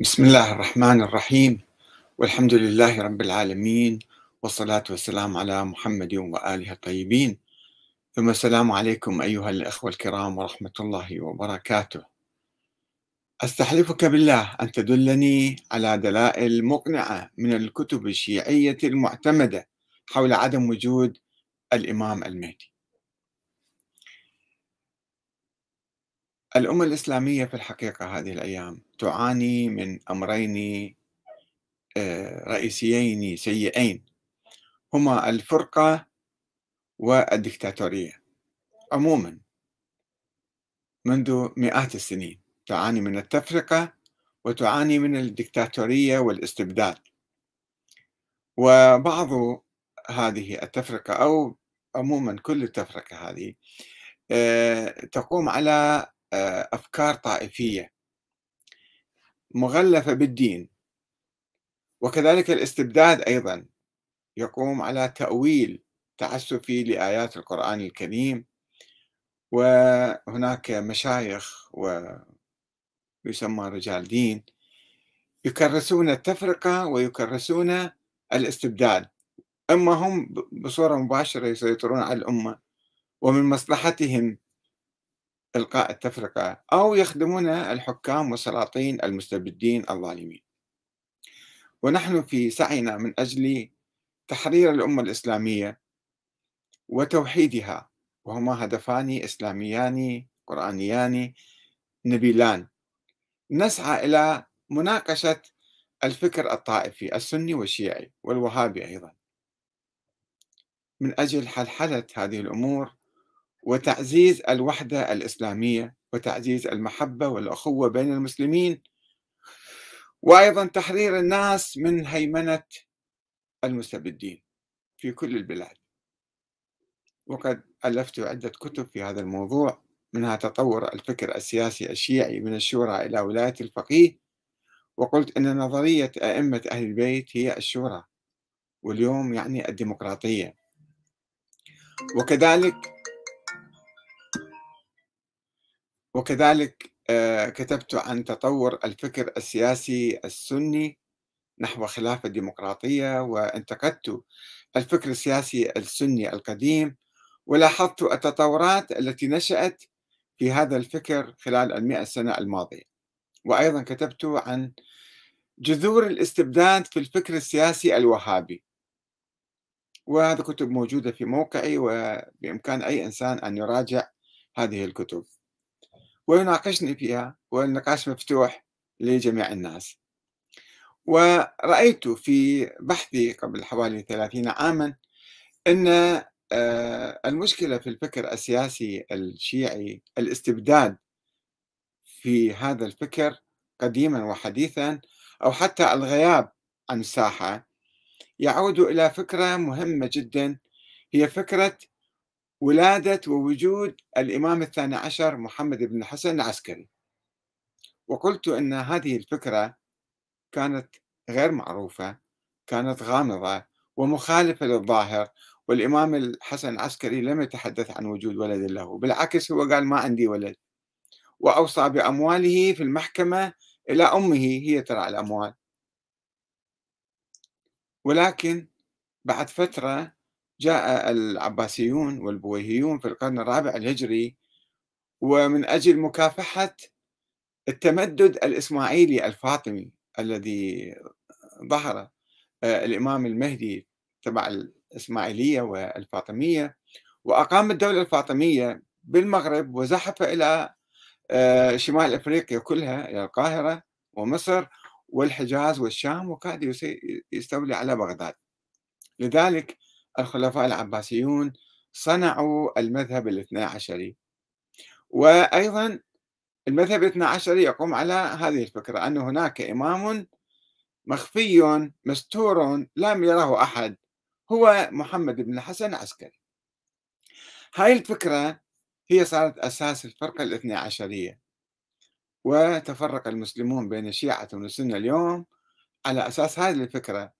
بسم الله الرحمن الرحيم. والحمد لله رب العالمين والصلاة والسلام على محمد وآله الطيبين. ثم السلام عليكم أيها الأخوة الكرام ورحمة الله وبركاته. أستحلفك بالله أن تدلني على دلائل مقنعة من الكتب الشيعية المعتمدة حول عدم وجود الإمام المهدي. الأمة الإسلامية في الحقيقة هذه الأيام تعاني من أمرين آه، رئيسيين سيئين. هما الفرقة والدكتاتورية. عموما منذ مئات السنين تعاني من التفرقة وتعاني من الدكتاتورية والاستبداد وبعض هذه التفرقة أو عموما كل التفرقة هذه آه، تقوم على أفكار طائفية مغلفة بالدين وكذلك الاستبداد أيضا يقوم على تأويل تعسفي لآيات القرآن الكريم وهناك مشايخ ويسمى رجال دين يكرسون التفرقة ويكرسون الاستبداد. أما هم بصورة مباشرة يسيطرون على الأمة ومن مصلحتهم إلقاء التفرقة أو يخدمون الحكام والسلاطين المستبدين الظالمين. ونحن في سعينا من أجل تحرير الأمة الإسلامية وتوحيدها. وهما هدفان إسلاميان قرآنيان نبيلان. نسعى إلى مناقشة الفكر الطائفي السني والشيعي والوهابي أيضا. من أجل حلحلة هذه الأمور وتعزيز الوحدة الإسلامية وتعزيز المحبة والأخوة بين المسلمين وأيضا تحرير الناس من هيمنة المستبدين في كل البلاد. وقد ألفت عدة كتب في هذا الموضوع منها تطور الفكر السياسي الشيعي من الشورى إلى ولاية الفقيه وقلت أن نظرية أئمة أهل البيت هي الشورى واليوم يعني الديمقراطية. وكذلك وكذلك آه، كتبت عن تطور الفكر السياسي السني نحو خلافة الديمقراطية وانتقدت الفكر السياسي السني القديم ولاحظت التطورات التي نشأت في هذا الفكر خلال المئة سنة الماضية. وأيضا كتبت عن جذور الاستبداد في الفكر السياسي الوهابي. وهذه كتب موجودة في موقعي وبإمكان أي إنسان أن يراجع هذه الكتب. ويناقشني فيها والنقاش مفتوح لجميع الناس. ورأيت في بحثي قبل حوالي ثلاثين عاما أن آه، المشكلة في الفكر السياسي الشيعي الاستبداد في هذا الفكر قديما وحديثا أو حتى الغياب عن الساحة يعود إلى فكرة مهمة جدا هي فكرة ولادة ووجود الإمام الثاني عشر محمد بن الحسن العسكري. وقلت أن هذه الفكرة كانت غير معروفة كانت غامضة ومخالفة للظاهر والإمام الحسن العسكري لم يتحدث عن وجود ولد له بالعكس هو قال ما عندي ولد. وأوصى بأمواله في المحكمة إلى أمه هي ترى الأموال. ولكن بعد فترة جاء العباسيون والبويهيون في القرن الرابع الهجري ومن أجل مكافحة التمدد الإسماعيلي الفاطمي الذي ظهر آه، الإمام المهدي تبع الإسماعيلية والفاطمية وأقام الدولة الفاطمية بالمغرب وزحف إلى آه، شمال أفريقيا كلها إلى القاهرة ومصر والحجاز والشام وكاد يستولي على بغداد. لذلك الخلفاء العباسيون صنعوا المذهب الاثنى عشري. وأيضا المذهب الاثنى عشري يقوم على هذه الفكرة أن هناك إمام مخفي مستور لم يره أحد هو محمد بن الحسن العسكري. هاي الفكرة هي صارت أساس الفرقة الاثنى عشرية. وتفرق المسلمون بين الشيعة والسنة اليوم على أساس هذه الفكرة.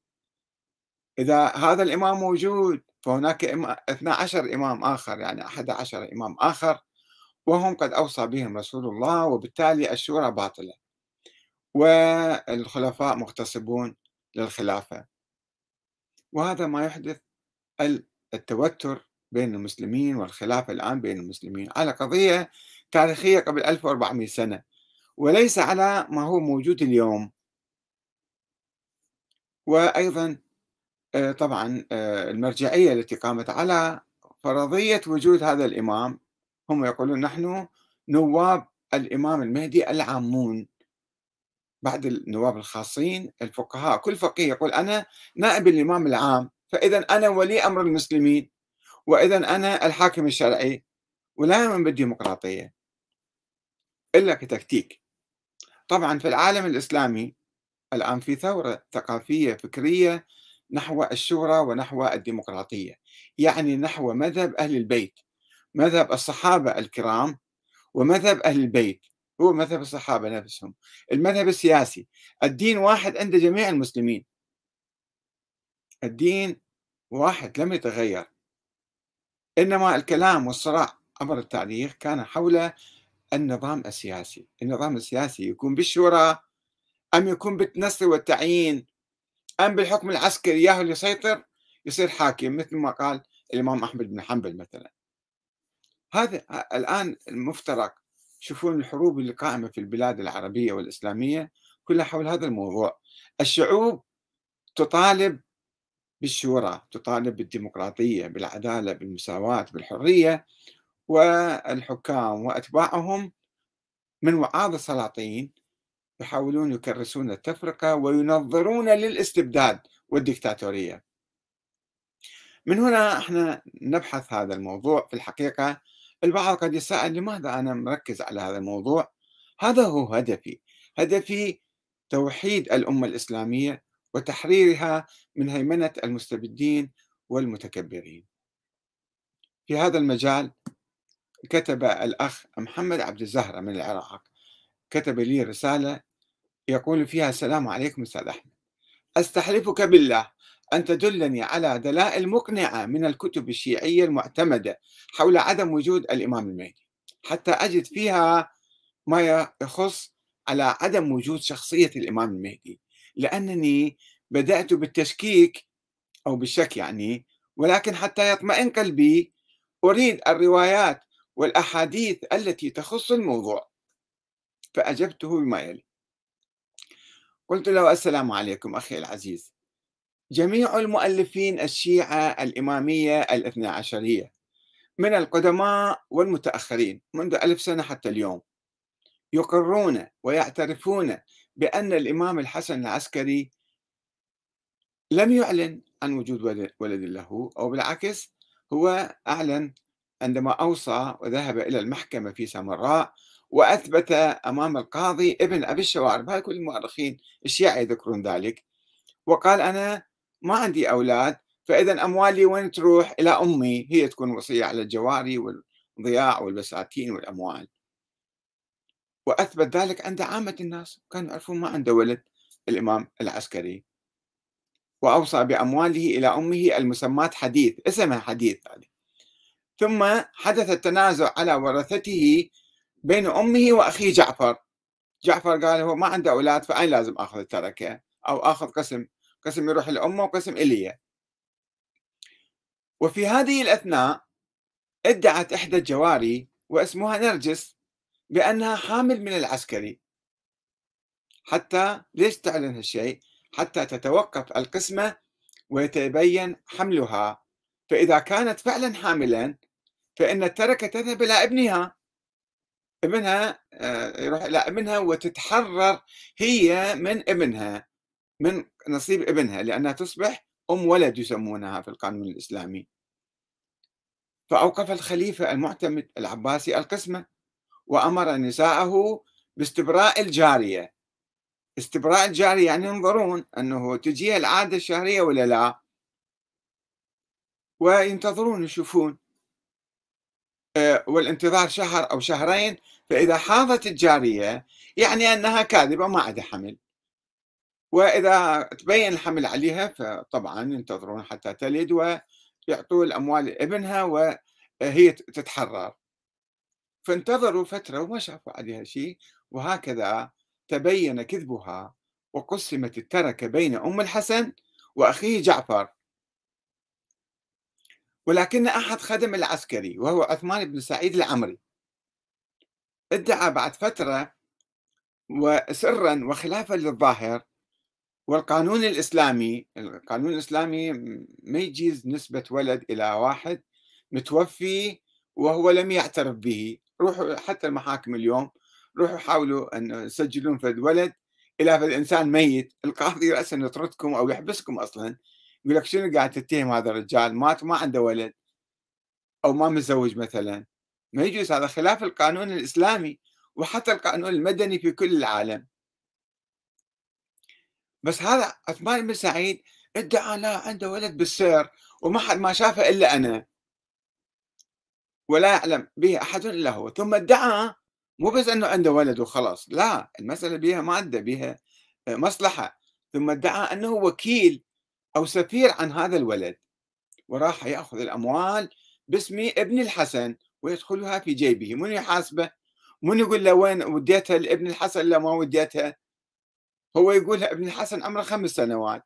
إذا هذا الإمام موجود فهناك 12 إمام آخر يعني 11 إمام آخر وهم قد أوصى بهم رسول الله وبالتالي الشورى باطلة. والخلفاء مغتصبون للخلافة. وهذا ما يحدث التوتر بين المسلمين والخلافة الآن بين المسلمين على قضية تاريخية قبل 1400 سنة وليس على ما هو موجود اليوم. وأيضا طبعا آه، المرجعية التي قامت على فرضية وجود هذا الإمام هم يقولون نحن نواب الإمام المهدي العامون. بعد النواب الخاصين الفقهاء كل فقيه يقول أنا نائب الإمام العام فإذا أنا ولي أمر المسلمين وإذا أنا الحاكم الشرعي ولا يؤمن بالديمقراطية. إلا كتكتيك. طبعا في العالم الإسلامي الآن في ثورة ثقافية فكرية نحو الشورى ونحو الديمقراطية يعني نحو مذهب أهل البيت. مذهب الصحابة الكرام ومذهب أهل البيت هو مذهب الصحابة نفسهم. المذهب السياسي الدين واحد عند جميع المسلمين. الدين واحد لم يتغير. إنما الكلام والصراع عبر التاريخ كان حول النظام السياسي. النظام السياسي يكون بالشورى أم يكون بالنص والتعيين أم بالحكم العسكري ياهو اللي يسيطر يصير حاكم مثل ما قال الإمام أحمد بن حنبل مثلا. هذا الآن المفترق شوفون الحروب اللي قائمة في البلاد العربية والإسلامية كلها حول هذا الموضوع. الشعوب تطالب بالشورى تطالب بالديمقراطية بالعدالة بالمساواة بالحرية والحكام وأتباعهم من وعاظ السلاطين يحاولون يكرسون التفرقة وينظرون للاستبداد والديكتاتورية من هنا إحنا نبحث هذا الموضوع. في الحقيقة البعض قد يسأل لماذا أنا مركز على هذا الموضوع؟ هذا هو هدفي. هدفي توحيد الأمة الإسلامية وتحريرها من هيمنة المستبدين والمتكبرين. في هذا المجال كتب الأخ محمد عبد الزهرة من العراق كتب لي رسالة يقول فيها السلام عليكم أستاذ أحمد. أستحلفك بالله أن تدلني على دلائل مقنعة من الكتب الشيعية المعتمدة حول عدم وجود الإمام المهدي. حتى أجد فيها ما يخص على عدم وجود شخصية الإمام المهدي لأنني بدأت بالتشكيك أو بالشك يعني ولكن حتى يطمئن قلبي أريد الروايات والأحاديث التي تخص الموضوع. فأجبته بما يلي. قلت له السلام عليكم أخي العزيز. جميع المؤلفين الشيعة الإمامية الاثنى عشرية من القدماء والمتأخرين منذ ألف سنة حتى اليوم يقرون ويعترفون بأن الإمام الحسن العسكري لم يعلن عن وجود ولد له أو بالعكس هو أعلن عندما أوصى وذهب إلى المحكمة في سامراء وأثبت أمام القاضي ابن أبي الشوارب. هاي كل المؤرخين الشيعة يذكرون ذلك. وقال أنا ما عندي أولاد فإذا أموالي وين تروح؟ إلى أمي. هي تكون وصية على الجواري والضياع والبساتين والأموال. وأثبت ذلك عند عامة الناس. كانوا يعرفون ما عنده ولد الإمام العسكري. وأوصى بأمواله إلى أمه المسمات حديث اسمها حديث ثم حدث التنازع على ورثته بين أمه وأخيه جعفر. جعفر قال هو ما عنده أولاد فأين لازم أخذ التركة؟ أو أخذ قسم قسم يروح لأمه وقسم إلي وفي هذه الأثناء ادعت إحدى الجواري واسمها نرجس بأنها حامل من العسكري. حتى ليش تعلن هالشيء؟ حتى تتوقف القسمة ويتبين حملها. فإذا كانت فعلا حاملا فإن التركة تذهب إلى ابنها. ابنها آه، يروح إلى ابنها وتتحرر هي من ابنها من نصيب ابنها لأنها تصبح أم ولد يسمونها في القانون الإسلامي. فأوقف الخليفة المعتمد العباسي القسمة وأمر نساءه باستبراء الجارية. استبراء الجارية يعني ينظرون أنه تجيها العادة الشهرية ولا لا. وينتظرون يشوفون والانتظار شهر أو شهرين فإذا حاضت الجارية يعني أنها كاذبة ما عندها حمل. وإذا تبين الحمل عليها فطبعا ينتظرون حتى تلد ويعطوا الأموال لابنها وهي تتحرر. فانتظروا فترة وما شافوا عليها شيء وهكذا تبين كذبها وقسمت التركة بين أم الحسن وأخيه جعفر. ولكن أحد خدم العسكري وهو عثمان بن سعيد العمري. ادعى بعد فترة وسرا وخلافا للظاهر والقانون الإسلامي القانون الإسلامي ما يجيز نسبة ولد إلى واحد متوفي وهو لم يعترف به. روحوا حتى المحاكم اليوم روحوا حاولوا أن يسجلون فد ولد إلى فد إنسان ميت القاضي رأسا يطردكم أو يحبسكم أصلا. يقول لك شنو قاعد تتهم هذا الرجال؟ مات ما عنده ولد. أو ما متزوج مثلا. ما يجوز هذا خلاف القانون الإسلامي وحتى القانون المدني في كل العالم. بس هذا عثمان بن سعيد ادعى لا عنده ولد بالسر وما حد ما شافه إلا أنا. ولا يعلم به أحد إلا هو. ثم ادعى مو بس إنه عنده ولد وخلاص لا المسألة بها مادة بها مصلحة. ثم ادعى إنه وكيل أو سفير عن هذا الولد وراح يأخذ الأموال باسم ابن الحسن ويدخلها في جيبه. من يحاسبه؟ من يقول له وين وديتها لابن الحسن لا ما وديتها؟ هو يقول ابن الحسن عمره خمس سنوات.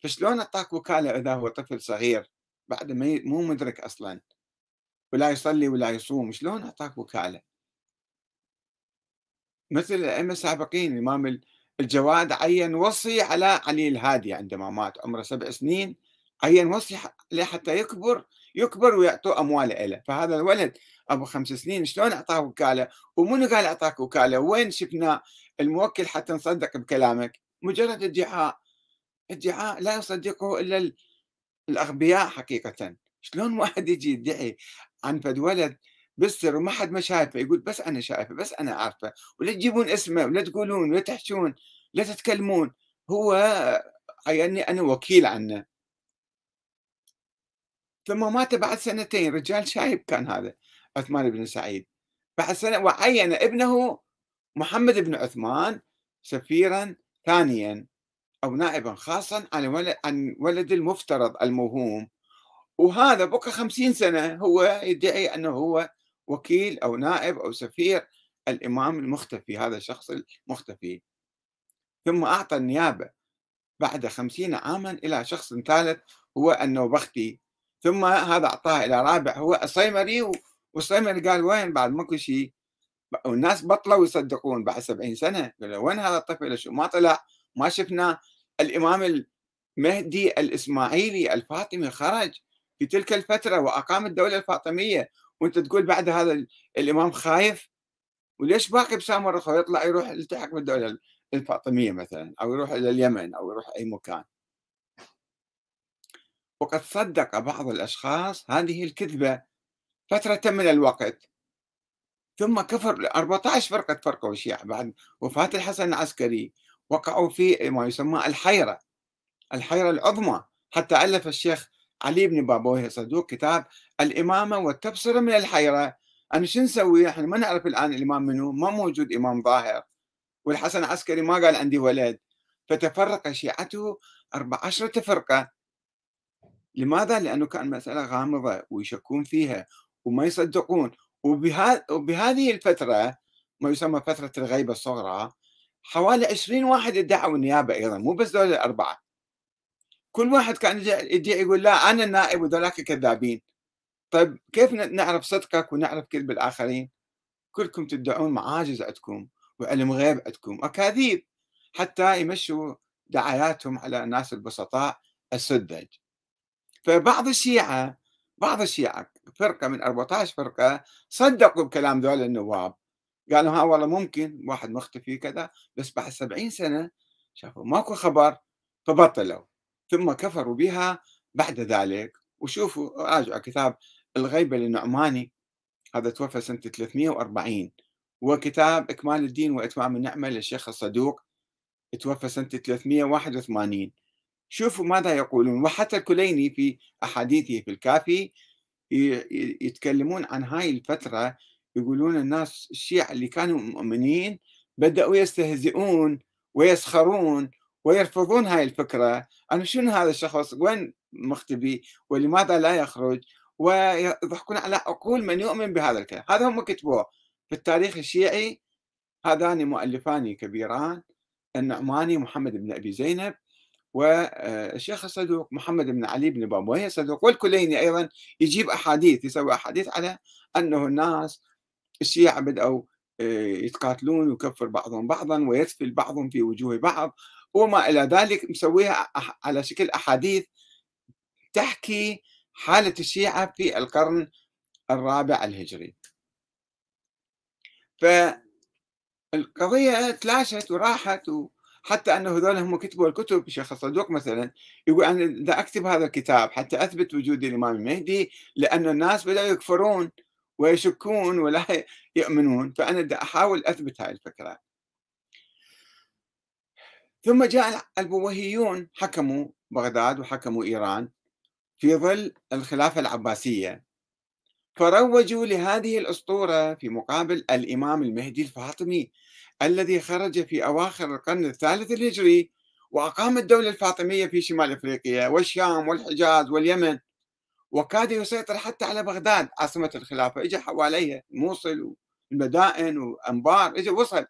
فشلون أعطاك وكالة إذا هو طفل صغير بعد ما مو مدرك أصلا؟ ولا يصلي ولا يصوم شلون أعطاك وكالة؟ مثل الأئمة السابقين الإمام الجواد عين وصي على علي الهادي عندما مات عمره سبع سنين عين وصي حتى يكبر؟ يكبر ويعطوا امواله له فهذا الولد أبو خمس سنين شلون أعطاه وكالة؟ ومنو قال أعطاك وكالة؟ وين شفنا الموكل حتى نصدق بكلامك؟ مجرد ادعاء. ادعاء لا يصدقه إلا الأغبياء حقيقة. شلون واحد يجي يدعي عن فد ولد بالسر وما حد ما شايفه يقول بس أنا شايفه بس أنا عارفه. ولا تجيبون اسمه ولا تقولون ولا تحشون لا تتكلمون. هو عيني أنا وكيل عنه. ثم مات بعد سنتين. رجال شايب كان هذا عثمان بن سعيد. بعد سنة وعين ابنه محمد بن عثمان سفيرا ثانيا أو نائبا خاصا عن ولد المفترض الموهوم. وهذا بقى خمسين سنة هو يدعي أنه هو وكيل أو نائب أو سفير الإمام المختفي هذا الشخص المختفي. ثم أعطى النيابة بعد خمسين عاما إلى شخص ثالث هو النوبختي. ثم هذا أعطاه إلى رابع هو الصيمري والصيمري قال وين بعد ماكو شيء؟ والناس بطلوا يصدقون بعد سبعين سنة قالوا وين هذا الطفل؟ شو ما طلع؟ ما شفنا. الإمام المهدي الإسماعيلي الفاطمي خرج في تلك الفترة وأقام الدولة الفاطمية وأنت تقول بعد هذا الإمام خايف؟ وليش باقي بسام الرخو يطلع يروح يلتحق بالدولة الفاطمية مثلا أو يروح إلى اليمن أو يروح أي مكان. وقد صدق بعض الأشخاص هذه الكذبة فترة من الوقت. ثم كفر 14 فرقة فرقوا الشيعة بعد وفاة الحسن العسكري. وقعوا في ما يسمى الحيرة الحيرة العظمى. حتى ألف الشيخ علي بن بابويه صدوق كتاب الإمامة والتبصرة من الحيرة أنا شو نسوي؟ إحنا ما نعرف الآن الإمام منه ما موجود إمام ظاهر. والحسن العسكري ما قال عندي ولد. فتفرق شيعته أربع عشرة فرقة لماذا؟ لأنه كان مسألة غامضة ويشكون فيها وما يصدقون. وبهذه الفترة ما يسمى فترة الغيبة الصغرى حوالي 20 واحد ادعوا النيابة أيضا مو بس دول الأربعة. كل واحد كان يدعي يقول لا أنا النائب وذولاك كذابين. طيب كيف نعرف صدقك ونعرف كذب الآخرين؟ كلكم تدعون معاجز عندكم وعلم غيب عندكم أكاذيب حتى يمشوا دعاياتهم على الناس البسطاء السذج. فبعض الشيعة بعض الشيعة فرقة من 14 فرقة صدقوا بكلام ذول النواب. قالوا ها والله ممكن واحد مختفي كذا بس بعد 70 سنة شافوا ماكو خبر فبطلوا. ثم كفروا بها بعد ذلك. وشوفوا راجعوا كتاب الغيبة للنعماني هذا توفى سنة 340 وكتاب إكمال الدين وإتمام النعمة للشيخ الصدوق توفى سنة 381 شوفوا ماذا يقولون. وحتى الكليني في أحاديثه في الكافي يتكلمون عن هاي الفترة يقولون الناس الشيعة اللي كانوا مؤمنين بدأوا يستهزئون ويسخرون ويرفضون هاي الفكرة. أنا شنو هذا الشخص؟ وين مختبي ولماذا لا يخرج؟ ويضحكون على عقول من يؤمن بهذا الكلام. هذا هم كتبوه في التاريخ الشيعي. هذان مؤلفان كبيران. النعماني محمد بن أبي زينب والشيخ الصدوق محمد بن علي بن بابويه الصدوق. والكليني أيضا يجيب أحاديث يسوي أحاديث على أنه الناس الشيعة بدأوا آه، يتقاتلون ويكفر بعضهم بعضا ويسفل بعضهم في وجوه بعض. وما إلى ذلك مسويها على شكل أحاديث تحكي حالة الشيعة في القرن الرابع الهجري. فالقضية تلاشت وراحت حتى أنه هذول هم كتبوا الكتب الشيخ الصدوق مثلا يقول أنا بدي أكتب هذا الكتاب حتى أثبت وجود الإمام المهدي لأن الناس بدأوا يكفرون ويشكون ولا يؤمنون فأنا بدي أحاول أثبت هاي الفكرة. ثم جاء البويهيون حكموا بغداد وحكموا إيران في ظل الخلافة العباسية. فروجوا لهذه الأسطورة في مقابل الإمام المهدي الفاطمي الذي خرج في أواخر القرن الثالث الهجري وأقام الدولة الفاطمية في شمال أفريقيا والشام والحجاز واليمن. وكاد يسيطر حتى على بغداد عاصمة الخلافة إجا حواليها موصل والمدائن وأنبار إجا وصل.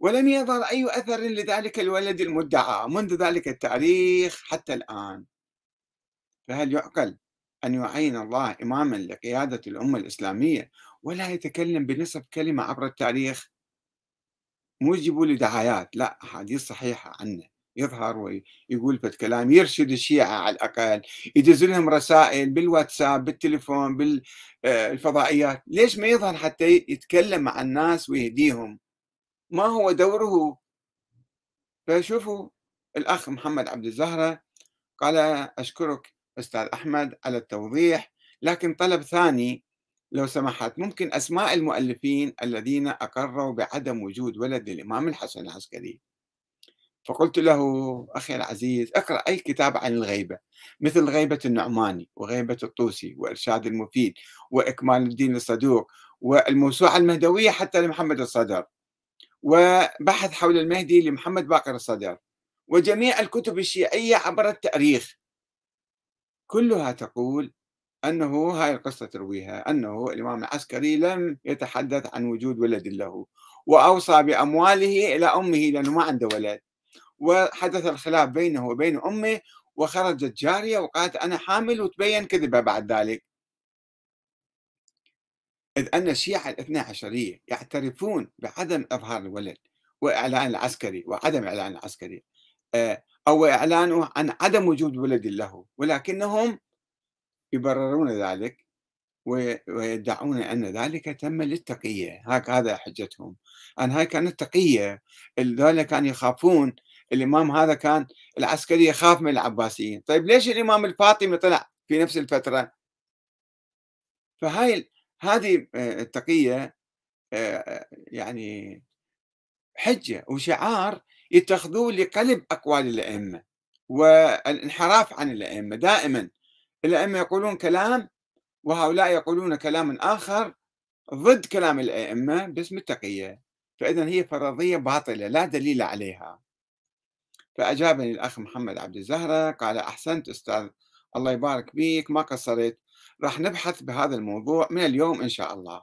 ولم يظهر أي أثر لذلك الولد المدعى منذ ذلك التاريخ حتى الآن. فهل يعقل أن يعين الله إماما لقيادة الأمة الإسلامية ولا يتكلم بنصف كلمة عبر التاريخ؟ مو يجيبوا لي دعايات لا أحاديث صحيحة عنه. يظهر ويقول فد كلام يرشد الشيعة على الأقل يدز لهم رسائل بالواتساب بالتليفون بالفضائيات. ليش ما يظهر حتى يتكلم مع الناس ويهديهم؟ ما هو دوره؟ فشوفوا الأخ محمد عبد الزهرة قال أشكرك أستاذ أحمد على التوضيح لكن طلب ثاني لو سمحت ممكن أسماء المؤلفين الذين أقروا بعدم وجود ولد للإمام الحسن العسكري. فقلت له أخي العزيز اقرأ أي كتاب عن الغيبة مثل غيبة النعماني وغيبة الطوسي وإرشاد المفيد وإكمال الدين الصدوق والموسوعة المهدوية حتى لمحمد الصدر. وبحث حول المهدي لمحمد باقر الصدر وجميع الكتب الشيعية عبر التاريخ. كلها تقول أنه هاي القصة ترويها أنه الإمام العسكري لم يتحدث عن وجود ولد له وأوصى بأمواله إلى أمه لأنه ما عنده ولد. وحدث الخلاف بينه وبين أمه وخرجت جارية وقالت أنا حامل وتبين كذبة بعد ذلك. إذ أن الشيعة الاثنى عشرية يعترفون بعدم إظهار الولد وإعلان العسكري وعدم إعلان العسكري آه، أو إعلانه عن عدم وجود ولد له ولكنهم يبررون ذلك ويدعون أن ذلك تم للتقية. هكذا حجتهم. أن هاي كانت تقية ذولا كانوا يخافون. الإمام هذا كان العسكري يخاف من العباسيين. طيب ليش الإمام الفاطمي طلع في نفس الفترة؟ فهاي هذه آه، التقية آه، يعني حجة وشعار يتخذوه لقلب أقوال الأئمة والانحراف عن الأئمة. دائما الأئمة يقولون كلام وهؤلاء يقولون كلاما آخر ضد كلام الأئمة باسم التقية. فإذا هي فرضية باطلة لا دليل عليها. فأجابني الأخ محمد عبد الزهرة قال أحسنت أستاذ الله يبارك بيك ما قصرت؟ راح نبحث بهذا الموضوع من اليوم إن شاء الله.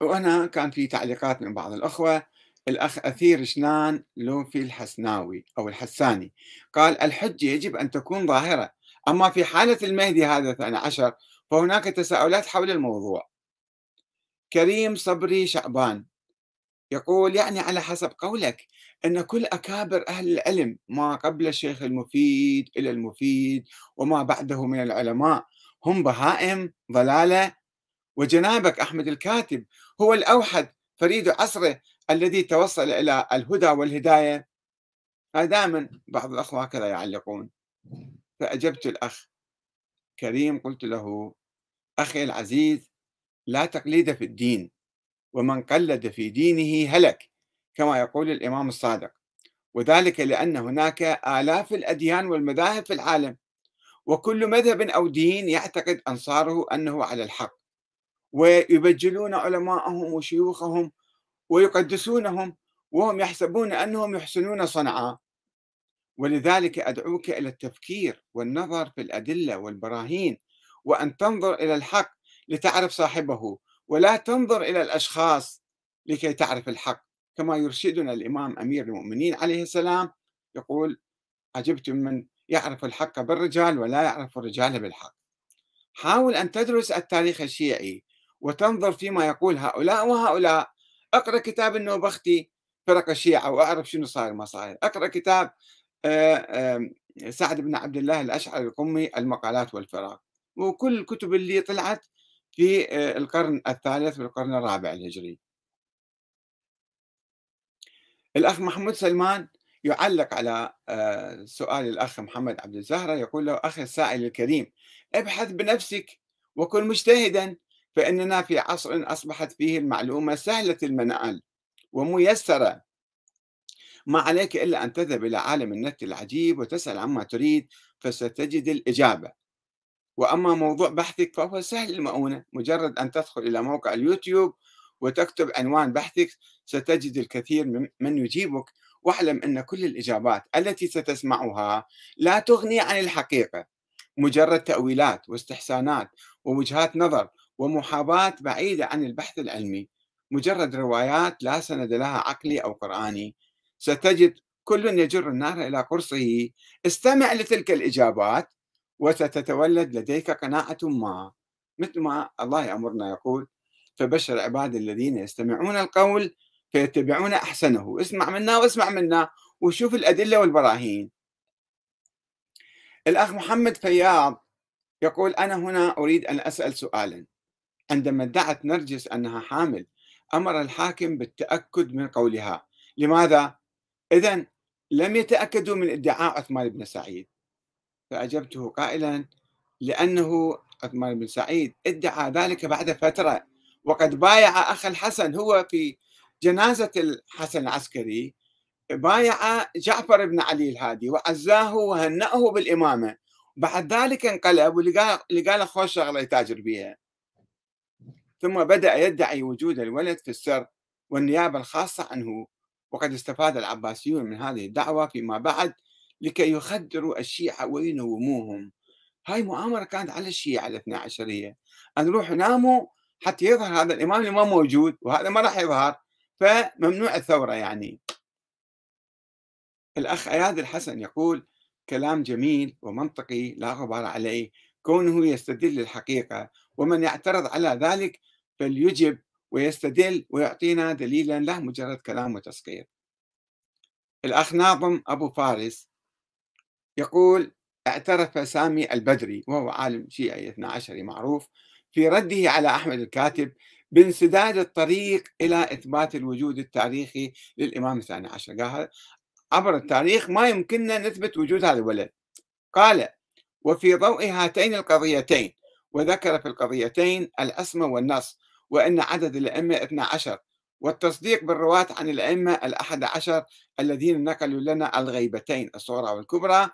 وهنا كان في تعليقات من بعض الأخوة. الأخ أثير شنان لوفي الحسناوي أو الحساني. قال الحجة يجب أن تكون ظاهرة أما في حالة المهدي هذا الثاني عشر فهناك تساؤلات حول الموضوع. كريم صبري شعبان يقول يعني على حسب قولك أن كل أكابر أهل العلم ما قبل الشيخ المفيد إلى المفيد وما بعده من العلماء هم بهائم ضلالة. وجنابك أحمد الكاتب هو الأوحد فريد عصره الذي توصل إلى الهدى والهداية. دائما بعض الأخوة هكذا يعلقون. فأجبت الأخ كريم قلت له أخي العزيز لا تقليد في الدين. ومن قلد في دينه هلك كما يقول الإمام الصادق. وذلك لأن هناك آلاف الأديان والمذاهب في العالم وكل مذهب أو دين يعتقد أنصاره أنه على الحق. ويبجلون علماءهم وشيوخهم ويقدسونهم وهم يحسبون أنهم يحسنون صنعا ولذلك أدعوك إلى التفكير والنظر في الأدلة والبراهين وأن تنظر إلى الحق لتعرف صاحبه ولا تنظر إلى الأشخاص لكي تعرف الحق. كما يرشدنا الإمام أمير المؤمنين عليه السلام يقول عجبت من يعرف الحق بالرجال ولا يعرف الرجال بالحق. حاول أن تدرس التاريخ الشيعي وتنظر فيما يقول هؤلاء وهؤلاء. اقرأ كتاب النوبختي فرق الشيعة وأعرف شنو صاير ما صاير. اقرأ كتاب آه، سعد بن عبد الله الأشعري القمي المقالات والفراغ. وكل الكتب اللي طلعت في آه، القرن الثالث والقرن الرابع الهجري. الأخ محمود سلمان يعلق على آه، سؤال الأخ محمد عبد الزهرة يقول له أخي السائل الكريم ابحث بنفسك وكن مجتهدا فإننا في عصر أصبحت فيه المعلومة سهلة المنال وميسرة. ما عليك إلا أن تذهب إلى عالم النت العجيب وتسأل عما تريد فستجد الإجابة. وأما موضوع بحثك فهو سهل المؤونة مجرد أن تدخل إلى موقع اليوتيوب وتكتب عنوان بحثك ستجد الكثير من يجيبك. واعلم أن كل الإجابات التي ستسمعها لا تغني عن الحقيقة. مجرد تأويلات واستحسانات ووجهات نظر ومحاباة بعيدة عن البحث العلمي. مجرد روايات لا سند لها عقلي أو قرآني. ستجد كل يجر النار إلى قرصه. استمع لتلك الإجابات وستتولد لديك قناعة ما. مثل ما الله يأمرنا يقول فبشر عباد الذين يستمعون القول فيتبعون أحسنه. اسمع منا واسمع منا وشوف الأدلة والبراهين. الأخ محمد فياض يقول أنا هنا أريد أن أسأل سؤالا. عندما ادعت نرجس أنها حامل أمر الحاكم بالتأكد من قولها. لماذا؟ إذا لم يتأكدوا من ادعاء عثمان بن سعيد. فأجبته قائلا لأنه عثمان بن سعيد ادعى ذلك بعد فترة. وقد بايع أخ الحسن هو في جنازة الحسن العسكري بايع جعفر بن علي الهادي وعزاه وهنأه بالإمامة. بعد ذلك انقلب ولقى لقى خوش شغلة يتاجر بها ثم بدأ يدعي وجود الولد في السر والنيابة الخاصة عنه. وقد استفاد العباسيون من هذه الدعوة فيما بعد لكي يخدروا الشيعة وينوموهم هاي مؤامرة كانت على الشيعة الاثنى عشرية أن روحوا ناموا حتى يظهر هذا الإمام اللي ما موجود وهذا ما راح يظهر فممنوع الثورة يعني. الأخ أياد الحسن يقول كلام جميل ومنطقي لا غبار عليه كونه يستدل الحقيقة ومن يعترض على ذلك فليجب ويستدل ويعطينا دليلا لا مجرد كلام وتسقير الأخ ناظم أبو فارس يقول اعترف سامي البدري وهو عالم شيعي 12 معروف في رده على أحمد الكاتب بانسداد الطريق إلى إثبات الوجود التاريخي للإمام الثاني عشر. قال عبر التاريخ ما يمكننا نثبت وجود هذا الولد. قال وفي ضوء هاتين القضيتين وذكر في القضيتين الأسمى والنص وأن عدد الأئمة 12 والتصديق بالرواة عن الأئمة الأحد عشر الذين نقلوا لنا الغيبتين الصغرى والكبرى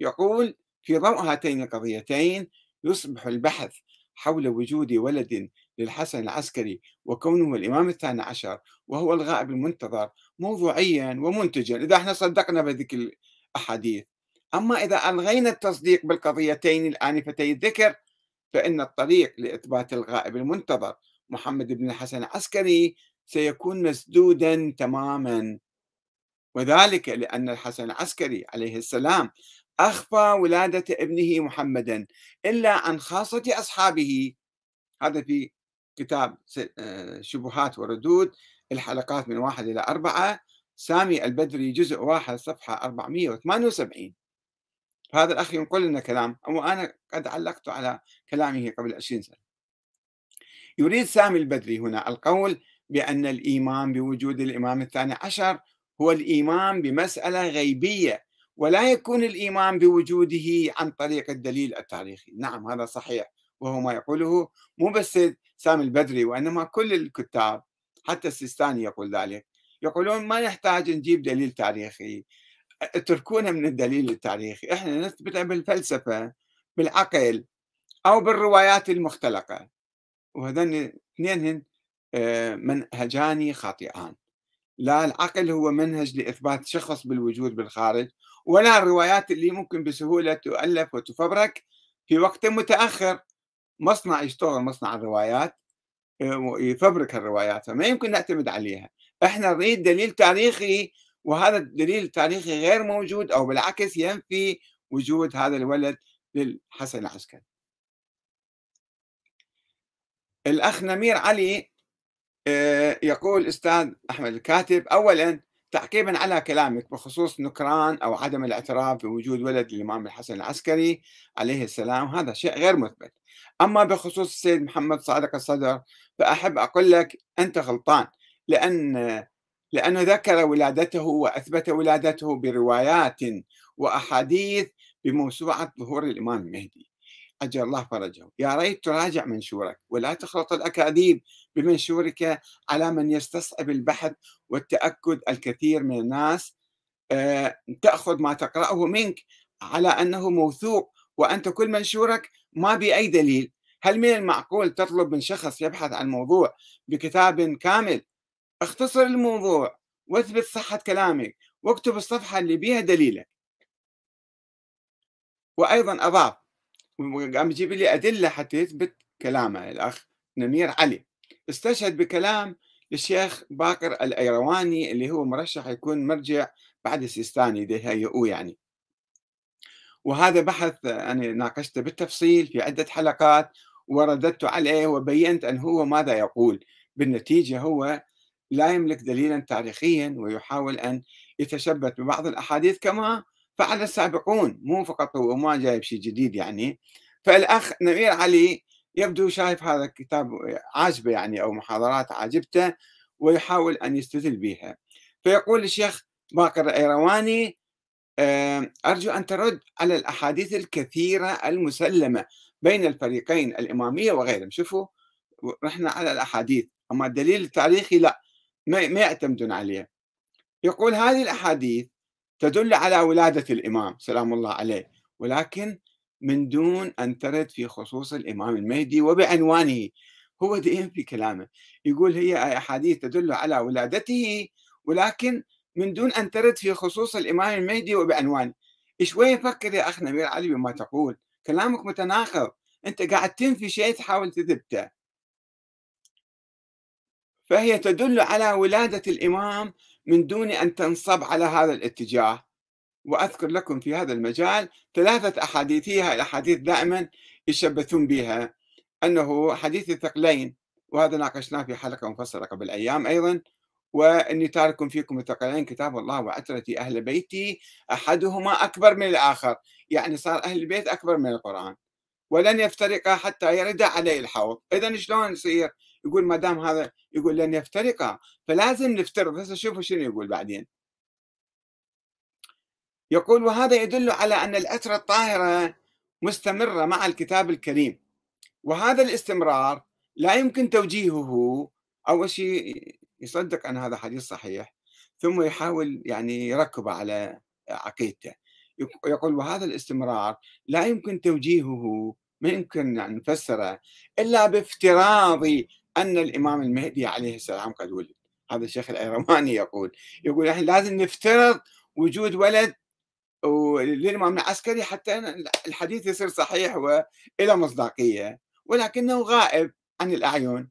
يقول في ضوء هاتين القضيتين يصبح البحث حول وجود ولد للحسن العسكري وكونه الإمام الثاني عشر وهو الغائب المنتظر موضوعيا ومنتجا إذا إحنا صدقنا بذيك الأحاديث. أما إذا ألغينا التصديق بالقضيتين الآنفتي الذكر فإن الطريق لإثبات الغائب المنتظر محمد بن الحسن العسكري سيكون مسدودا تماما. وذلك لأن الحسن العسكري عليه السلام أخفى ولادة ابنه محمدا إلا عن خاصة أصحابه. هذا في كتاب آه، شبهات وردود الحلقات من واحد إلى أربعة. سامي البدري جزء واحد صفحة 478 هذا الأخ ينقل لنا كلام وأنا قد علقت على كلامه قبل 20 سنة. يريد سامي البدري هنا القول بأن الإيمان بوجود الإمام الثاني عشر هو الإيمان بمسألة غيبية. ولا يكون الإيمان بوجوده عن طريق الدليل التاريخي. نعم هذا صحيح وهو ما يقوله مو بس سامي البدري وإنما كل الكتاب حتى السيستاني يقول ذلك. يقولون ما نحتاج نجيب دليل تاريخي. اتركونا من الدليل التاريخي. إحنا نثبته بالفلسفة بالعقل أو بالروايات المختلقة. وهذين اثنين آه، منهجان خاطئان. لا العقل هو منهج لإثبات شخص بالوجود بالخارج ولا الروايات اللي ممكن بسهولة تؤلف وتفبرك في وقت متأخر. مصنع يشتغل مصنع الروايات يفبرك الروايات فما يمكن نعتمد عليها. إحنا نريد دليل تاريخي وهذا الدليل التاريخي غير موجود أو بالعكس ينفي وجود هذا الولد للحسن العسكري. الأخ نمير علي آه، يقول الاستاذ أحمد الكاتب اولا تعقيبا على كلامك بخصوص نكران أو عدم الاعتراف بوجود ولد الامام الحسن العسكري عليه السلام هذا شيء غير مثبت. أما بخصوص السيد محمد صادق الصدر فأحب أقول لك أنت غلطان لأن لأنه ذكر ولادته وأثبت ولادته بروايات وأحاديث بموسوعة ظهور الإمام المهدي. أجل الله فرجه. يا ريت تراجع منشورك ولا تخلط الأكاذيب بمنشورك على من يستصعب البحث والتأكد الكثير من الناس. آه، تأخذ ما تقرأه منك على أنه موثوق وأنت كل منشورك ما بأي دليل. هل من المعقول تطلب من شخص يبحث عن موضوع بكتاب كامل؟ اختصر الموضوع واثبت صحة كلامك واكتب الصفحة اللي بيها دليلك. وأيضا أضاف وقام يجيب لي أدلة حتى يثبت كلامه. الأخ نمير علي. استشهد بكلام الشيخ باقر الأيرواني اللي هو مرشح يكون مرجع بعد السيستاني ده هيئوه يعني. وهذا بحث أنا ناقشته بالتفصيل في عدة حلقات ورددت عليه وبينت أن هو ماذا يقول. بالنتيجة هو لا يملك دليلا تاريخيا ويحاول أن يتشبث ببعض الأحاديث كما فعل السابقون مو فقط هو ما جايب شيء جديد يعني. فالأخ نمير علي يبدو شايف هذا الكتاب عاجبه يعني أو محاضرات عاجبته ويحاول أن يستدل بها فيقول الشيخ باقر الأيرواني أرجو أن ترد على الأحاديث الكثيرة المسلمة بين الفريقين الإمامية وغيرهم. شوفوا رحنا على الأحاديث أما الدليل التاريخي لا ما يعتمدون عليه. يقول هذه الأحاديث تدل على ولادة الإمام سلام الله عليه ولكن من دون أن ترد في خصوص الإمام المهدي وبعنوانه. هو دائما في كلامه. يقول هي أحاديث تدل على ولادته ولكن من دون أن ترد في خصوص الإمام المهدي وبعنوانه. شوية فكر يا أخ نبيل علي بما تقول؟ كلامك متناقض. أنت قاعد تنفي شيء تحاول تثبته فهي تدل على ولادة الإمام من دون أن تنصب على هذا الاتجاه. وأذكر لكم في هذا المجال ثلاثة أحاديث هي الأحاديث دائما يشبثون بها أنه حديث الثقلين وهذا ناقشناه في حلقة مفصلة قبل أيام أيضا وإني تارك فيكم الثقلين كتاب الله وعترتي أهل بيتي أحدهما أكبر من الآخر يعني صار أهل البيت أكبر من القرآن ولن يفترقا حتى يرد عليه الحوض. إذا شلون يصير؟ يقول ما دام هذا يقول لن يفترقا فلازم نفترض هسه شوفوا شنو يقول بعدين. يقول وهذا يدل على أن الأترة الطاهرة مستمرة مع الكتاب الكريم. وهذا الاستمرار لا يمكن توجيهه أول شيء يصدق أن هذا حديث صحيح ثم يحاول يعني يركب على عقيدته. يقول وهذا الاستمرار لا يمكن توجيهه ما يمكن أن نفسره إلا بافتراض أن الإمام المهدي عليه السلام قد ولد. هذا الشيخ الأيرماني يقول يقول إحنا لازم نفترض وجود ولد للإمام العسكري حتى الحديث يصير صحيح وإلى مصداقية ولكنه غائب عن الأعين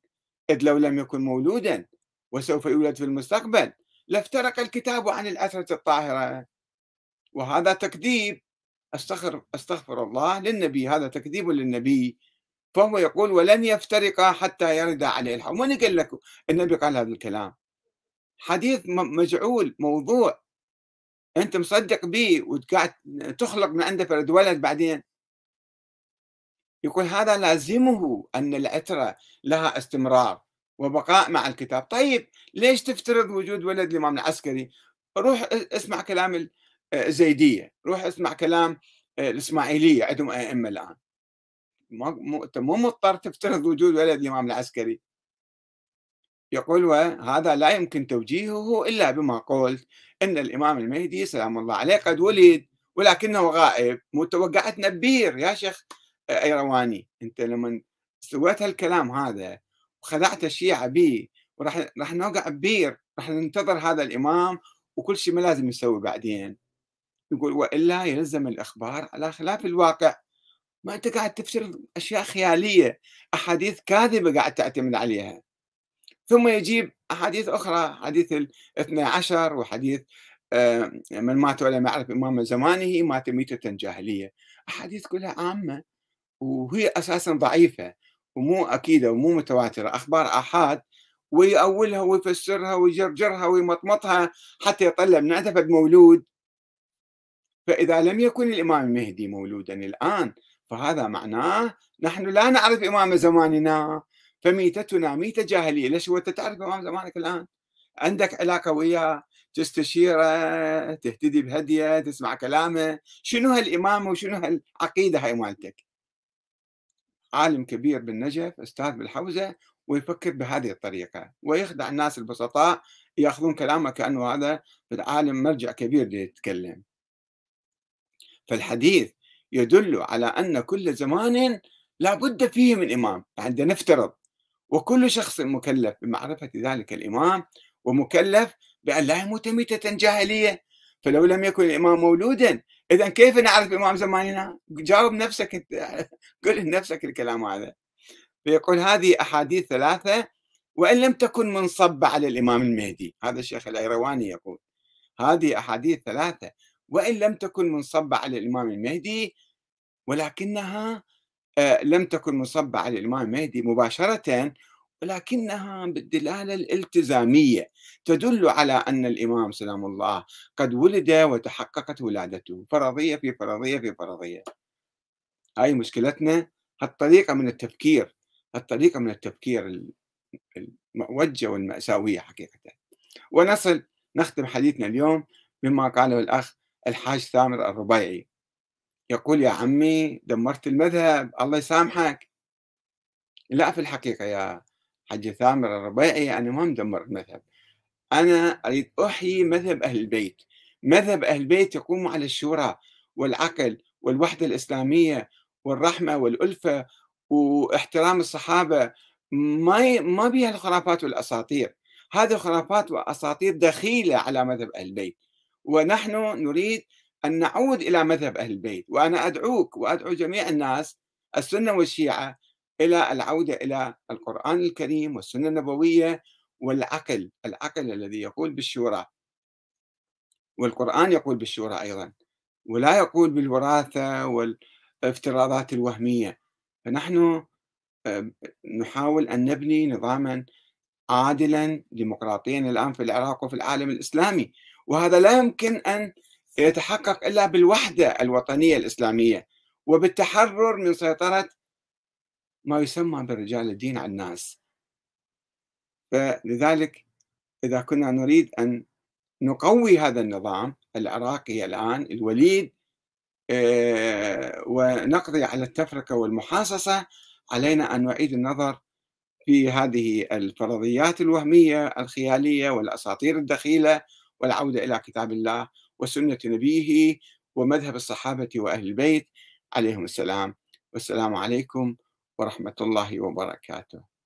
إذ لو لم يكن مولودا وسوف يولد في المستقبل لافترق الكتاب عن الأثرة الطاهرة. وهذا تكذيب أستغفر أستغفر الله للنبي هذا تكذيب للنبي فهو يقول ولن يفترقا حتى يرد عليه الحق من قال لك النبي قال هذا الكلام. حديث مجعول موضوع. أنت مصدق به وقاعد تخلق من عنده فرد ولد بعدين؟ يقول هذا لازمه أن العترة لها استمرار وبقاء مع الكتاب. طيب ليش تفترض وجود ولد الامام العسكري؟ روح اسمع كلام الزيدية. روح اسمع كلام الإسماعيلية عندهم أئمة الآن. مو مضطر تفترض وجود ولد الامام العسكري. يقول وهذا لا يمكن توجيهه إلا بما قلت إن الإمام المهدي سلام الله عليه قد ولد ولكنه غائب مو توقعت نبير يا شيخ ايرواني أنت لما سويت هالكلام هذا وخدعت الشيعة به وراح راح نوقع ببير راح ننتظر هذا الإمام وكل شيء ما لازم يسوي بعدين. يقول والا يلزم الإخبار على خلاف الواقع. ما أنت قاعد تفترض أشياء خيالية أحاديث كاذبة قاعد تعتمد عليها. ثم يجيب أحاديث أخرى حديث الاثنى عشر وحديث آه، من مات ولم يعرف إمام زمانه مات ميتة جاهلية. أحاديث كلها عامة وهي أساسا ضعيفة ومو أكيدة ومو متواترة. أخبار آحاد ويأولها ويفسرها ويجرجرها ويمطمطها حتى يطلع من عندها مولود فإذا لم يكن الإمام المهدي مولودا الآن فهذا معناه نحن لا نعرف إمام زماننا. فميتتنا ميتة جاهلية. ليش؟ هو تعرف إمام زمانك الآن عندك علاقة وياه تستشيره تهتدي بهدية تسمع كلامه. شنو هالإمامة وشنو هالعقيدة هاي مالتك؟ عالم كبير بالنجف أستاذ بالحوزة ويفكر بهذه الطريقة. ويخدع الناس البسطاء يأخذون كلامه كأنه هذا عالم مرجع كبير يتكلم فالحديث يدل على أن كل زمان لا بد فيه من إمام. عندنا نفترض. وكل شخص مكلف بمعرفة ذلك الإمام ومكلف بأن لا يموت ميتة جاهلية. فلو لم يكن الإمام مولودا إذا كيف نعرف إمام زماننا؟ جاوب نفسك قل لنفسك الكلام هذا. فيقول هذه أحاديث ثلاثة وإن لم تكن منصبة على الإمام المهدي. هذا الشيخ الأيرواني يقول هذه أحاديث ثلاثة وإن لم تكن منصبة على الإمام المهدي ولكنها لم تكن منصبة على الإمام المهدي مباشرة ولكنها بالدلالة الالتزامية تدل على أن الإمام سلام الله قد ولد وتحققت ولادته. فرضية في فرضية في فرضية. هاي مشكلتنا. هالطريقة من التفكير هالطريقة من التفكير المؤوجة والمأساوية حقيقة. ونصل نختم حديثنا اليوم بما قاله الأخ الحاج ثامر الربيعي. يقول يا عمي دمرت المذهب الله يسامحك. لا في الحقيقة يا حج ثامر الربيعي أنا ما مدمر المذهب. أنا أريد أحيي مذهب أهل البيت. مذهب أهل البيت يقوم على الشورى والعقل والوحدة الإسلامية والرحمة والألفة واحترام الصحابة. ما ما بها الخرافات والأساطير. هذه خرافات وأساطير دخيلة على مذهب أهل البيت. ونحن نريد أن نعود إلى مذهب أهل البيت وأنا أدعوك وأدعو جميع الناس السنة والشيعة إلى العودة إلى القرآن الكريم والسنة النبوية والعقل العقل الذي يقول بالشورى. والقرآن يقول بالشورى أيضا ولا يقول بالوراثة والافتراضات الوهمية. فنحن نحاول أن نبني نظاما عادلا ديمقراطيا الآن في العراق وفي العالم الإسلامي. وهذا لا يمكن أن يتحقق إلا بالوحدة الوطنية الإسلامية وبالتحرر من سيطرة ما يسمى برجال الدين على الناس. فلذلك إذا كنا نريد أن نقوي هذا النظام العراقي الآن الوليد آه، ونقضي على التفرقة والمحاصصة علينا أن نعيد النظر في هذه الفرضيات الوهمية الخيالية والأساطير الدخيلة والعودة إلى كتاب الله وسنة نبيه ومذهب الصحابة وأهل البيت عليهم السلام. والسلام عليكم ورحمة الله وبركاته.